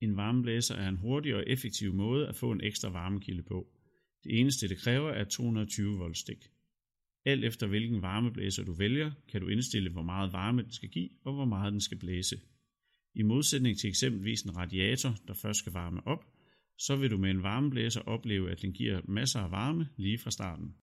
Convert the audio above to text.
En varmeblæser er en hurtig og effektiv måde at få en ekstra varmekilde på. Det eneste det kræver er 220 volt stik. Alt efter hvilken varmeblæser du vælger, kan du indstille hvor meget varme den skal give og hvor meget den skal blæse. I modsætning til eksempelvis en radiator, der først skal varme op, så vil du med en varmeblæser opleve at den giver masser af varme lige fra starten